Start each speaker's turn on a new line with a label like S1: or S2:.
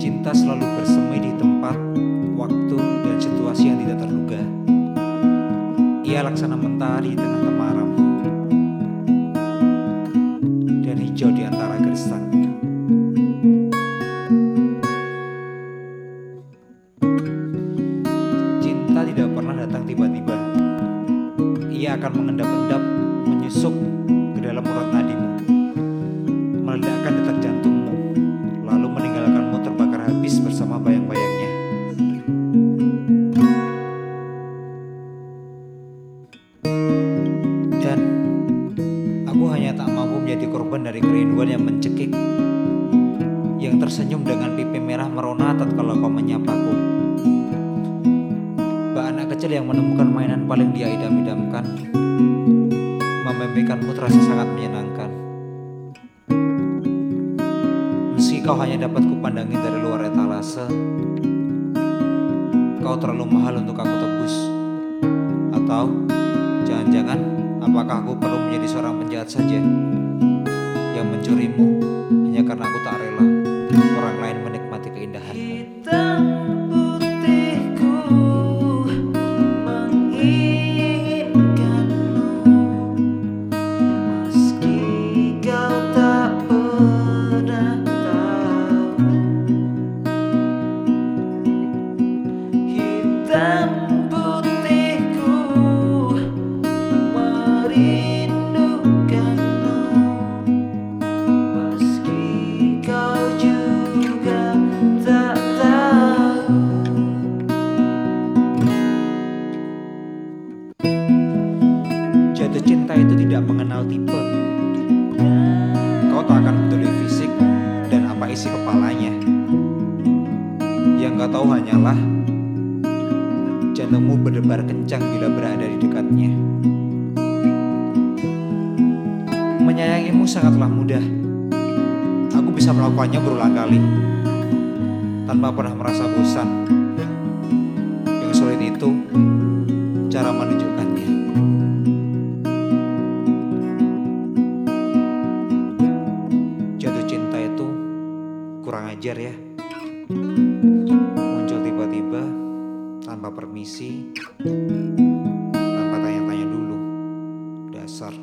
S1: Cinta selalu bersemi di tempat, waktu, dan situasi yang tidak terduga. Ia laksana mentari di tengah temaram dan hijau di antara gersang. Cinta tidak pernah datang tiba-tiba. Ia akan mengendap-endap, menyusup ke dalam urat nadimu, meledakkan detak jantungmu, lalu meninggalkanmu terbakar habis bersama bayang-bayangnya. Dan aku hanya tak mampu menjadi korban dari kerinduan yang mencekik, yang tersenyum dengan pipi merah merona tatkala kau menyapaku. Mbak anak kecil yang menemukan mainan paling dia idam-idamkan, memimpikanmu terasa sangat menyenangkan. Kau hanya dapat kupandangi dari luar etalase, kau terlalu mahal untuk aku tebus. Atau jangan-jangan apakah aku perlu menjadi seorang penjahat saja yang mencurimu Jatuh cinta itu tidak mengenal tipe. Kau tak akan peduli fisik dan apa isi kepalanya. Yang kau tahu hanyalah jantungmu berdebar kencang bila berada di dekatnya. Menyayangimu sangatlah mudah. Aku bisa melakukannya berulang kali tanpa pernah merasa bosan. Yang sulit itu cara menunjukkannya. Jatuh cinta itu kurang ajar ya. tanpa permisi, tanpa tanya-tanya dulu. Dasar.